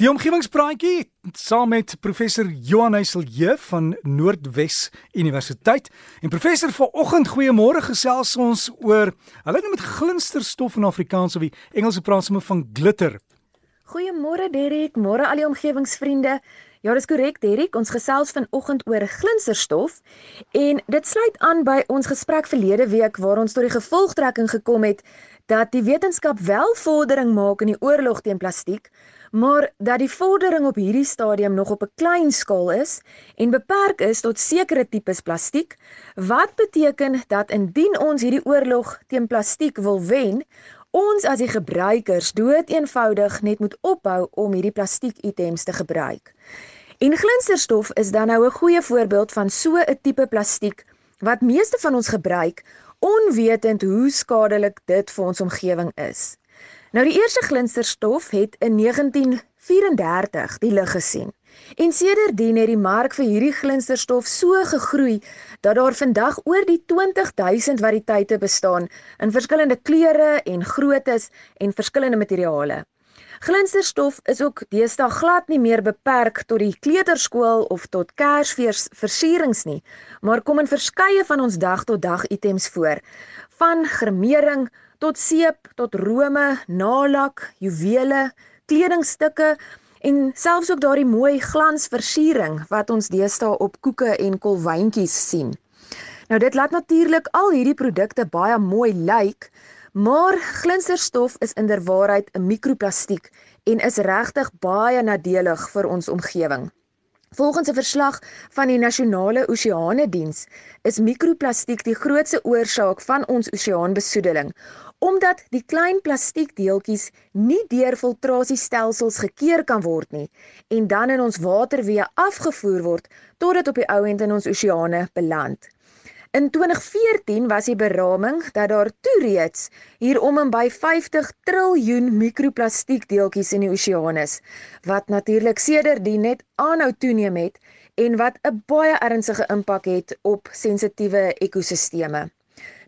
Die omgewingspraatjie saam met professor Johan Heiselje van Noordwes Universiteit. En professor, vanoggend goeiemôre gesels ons oor hulle noem dit glinsterstof in Afrikaans of die Engelse praat sommer van glitter. Goeiemôre Derek, môre al die omgewingsvriende. Ja, dis korrek Derek, ons gesels vanoggend oor glinsterstof en dit sluit aan by ons gesprek verlede week waar ons tot die gevolgtrekking gekom het dat die wetenskap wel vordering maak in die oorlog teen plastiek, maar dat die vordering op hierdie stadium nog op 'n klein skaal is en beperk is tot sekere tipes plastiek, wat beteken dat indien ons hierdie oorlog teen plastiek wil wen, ons as die gebruikers doeteenvoudig net moet ophou om hierdie plastiek-items te gebruik. En glinsterstof is dan nou 'n goeie voorbeeld van so 'n tipe plastiek wat meeste van ons gebruik onwetend hoe skadelik dit vir ons omgewing is. Nou die eerste glinsterstof het in 1934 die lig gesien. En sedertdien het die mark vir hierdie glinsterstof so gegroei dat daar vandag oor die 20000 variëteite bestaan in verskillende kleure en groottes en verskillende materiale. Glinsterstof is ook deesdae glad nie meer beperk tot die kleuterskool of tot Kersfees versierings nie, maar kom in verskeie van ons dag tot dag items voor, van gremering tot seep, tot rome, nalak, juwele, kledingstukke en selfs ook daardie mooi glansversiering wat ons deesdae op koeke en kolwyntjies sien. Nou dit laat natuurlik al hierdie produkte baie mooi lyk, maar glinsterstof is inderwaarheid 'n mikroplastiek en is regtig baie nadelig vir ons omgewing. Volgens 'n verslag van die Nasionale Oseane Diens is mikroplastiek die grootste oorsaak van ons oseaanbesoedeling omdat die klein plastiekdeeltjies nie deur filtrasiestelsels gekeer kan word nie en dan in ons waterweë afgevoer word tot dit op die ou end in ons oseane beland. In 2014 was die beraming dat daar toe reeds hier om en by 50 triljoen mikroplastiekdeeltjies in die oseaan is wat natuurlik sedertdien net aanhou toeneem het en wat 'n baie ernstige impak het op sensitiewe ekosisteme.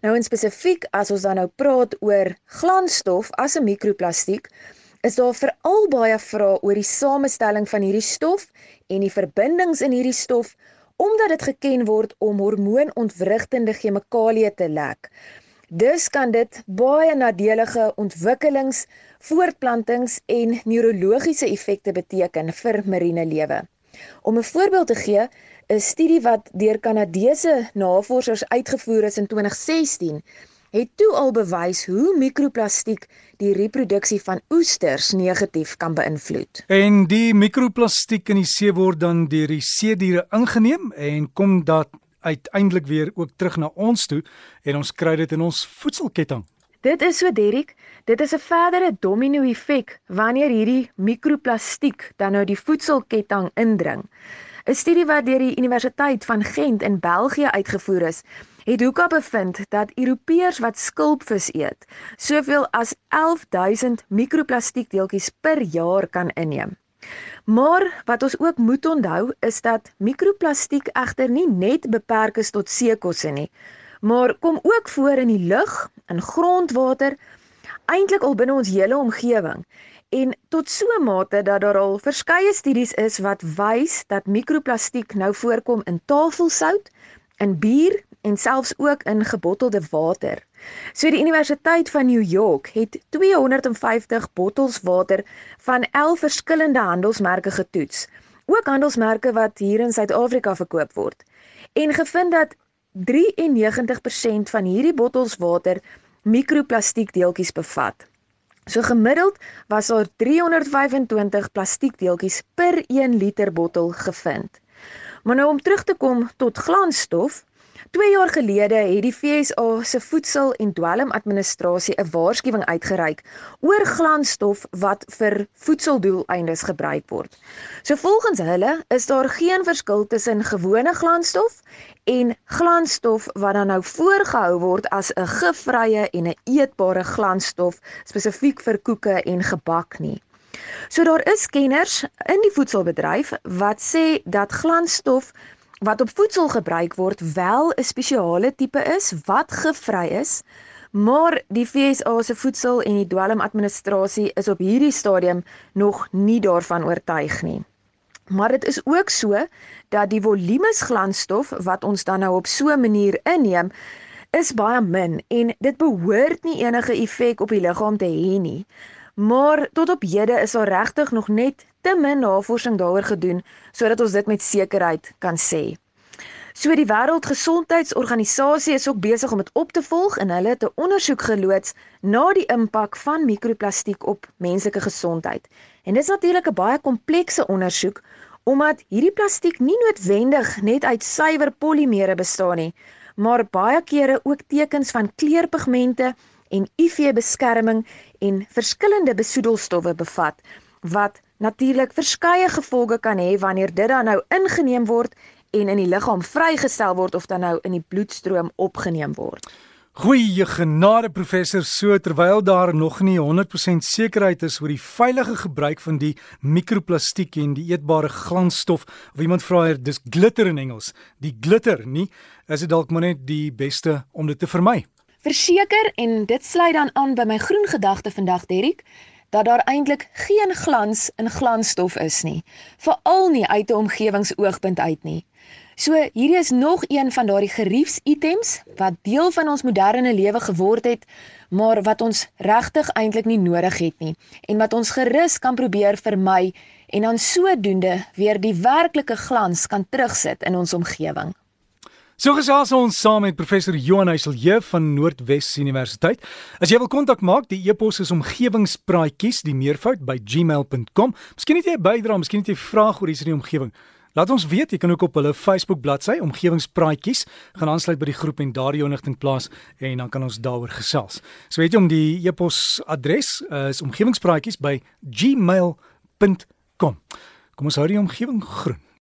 Nou in spesifiek as ons dan nou praat oor glansstof as 'n mikroplastiek, is daar veral baie vrae oor die samestelling van hierdie stof en die verbindings in hierdie stof omdat dit geken word om hormoonontwrigtende chemikalieë te lek. Dus kan dit baie nadelige ontwikkelings, voortplantings en neurologiese effekte beteken vir marine lewe. Om 'n voorbeeld te gee, 'n studie wat deur Kanadese navorsers uitgevoer is in 2016 het toe al bewys hoe mikroplastiek die reproduksie van oesters negatief kan beïnvloed. En die mikroplastiek in die see word dan deur die see diere ingeneem en kom dat uiteindelik weer ook terug na ons toe en ons kry dit in ons voedselketting. Dit is so Derrick, dit is 'n verdere domino effek wanneer hierdie mikroplastiek dan nou die voedselketting indring. 'n Studie wat deur die Universiteit van Gent in België uitgevoer is, het Hoeka bevind dat Europeërs wat skulpvis eet, soveel as 11000 mikroplastiekdeeltjies per jaar kan inneem. Maar wat ons ook moet onthou is dat mikroplastiek egter nie net beperk is tot seekosse nie, maar kom ook voor in die lug, in grondwater, eintlik al binne ons hele omgewing. En tot so 'n mate dat daar al verskeie studies is wat wys dat mikroplastiek nou voorkom in tafelsout, in bier en selfs ook in gebottelde water. So die Universiteit van New York het 250 bottels water van 11 verskillende handelsmerke getoets. Ook handelsmerke wat hier in Suid-Afrika verkoop word. En gevind dat 93% van hierdie bottels water mikroplastiekdeeltjies bevat. So gemiddeld was daar 325 plastiekdeeltjies per 1 liter bottel gevind. Maar nou om terug te kom tot glansstof, 2 jaar gelede het die FSA se Voedsel- en Dwelmadministrasie 'n waarskuwing uitgereik oor glansstof wat vir voedseldoeleindes gebruik word. So volgens hulle is daar geen verskil tussen gewone glansstof en glansstof wat dan nou voorgehou word as 'n gifvrye en 'n eetbare glansstof spesifiek vir koeke en gebak nie. So daar is kenners in die voedselbedryf wat sê dat glansstof wat op voedsel gebruik word wel 'n spesiale tipe is wat gevry is, Maar die FSA se voedsel en die dwelmadministrasie is op hierdie stadium nog nie daarvan oortuig nie. Maar dit is ook so dat die volumes glansstof wat ons dan nou op so 'n manier inneem, is baie min en dit behoort nie enige effek op die liggaam te hê nie. Maar tot op hede is daar regtig nog net te min navorsing daaroor gedoen sodat ons dit met sekerheid kan sê. So die Wêreldgesondheidsorganisasie is ook besig om dit op te volg en hulle het 'n ondersoek geloods na die impak van mikroplastiek op menslike gesondheid. En dis natuurlik 'n baie komplekse ondersoek omdat hierdie plastiek nie noodwendig net uit suiwer polimere bestaan nie, maar baie kere ook tekens van kleurpigmente en UV-beskerming en verskillende besoedelstowwe bevat wat natuurlik verskeie gevolge kan hê wanneer dit dan nou ingeneem word en in die liggaam vrygestel word of dan nou in die bloedstroom opgeneem word. Goeie genade professor, so terwyl daar nog nie 100% sekerheid is oor die veilige gebruik van die mikroplastiek en die eetbare glansstof, of iemand vra hier dis glitter in Engels, die glitter nie, is dit dalk maar net die beste om dit te vermy. Verseker en dit sluit dan aan by my groen gedagte vandag Derrick dat daar eintlik geen glans in glansstof is nie, veral nie uit 'n omgewingsoogpunt uit nie. So hierdie is nog een van daardie geriefsitems wat deel van ons moderne lewe geword het, maar wat ons regtig eintlik nie nodig het nie en wat ons gerus kan probeer vermy en dan sodoende weer die werklike glans kan terugsit in ons omgewing. So gesels ons saam met professor Johan Heiselje van Noordwes Universiteit. As jy wil kontak maak, die e-pos is omgewingspraatjies die meervoud by gmail.com. Miskien het jy 'n bydrae, miskien het jy 'n vraag oor iets in die omgewing. Laat ons weet, jy kan ook op hulle Facebook bladsy Omgewingspraatjies gaan aansluit by die groep en daar die inligting plaas en dan kan ons daaroor gesels. So weet jy om die e-pos adres uh, is omgewingspraatjies by gmail.com. Kom ons hou die omgewing groen.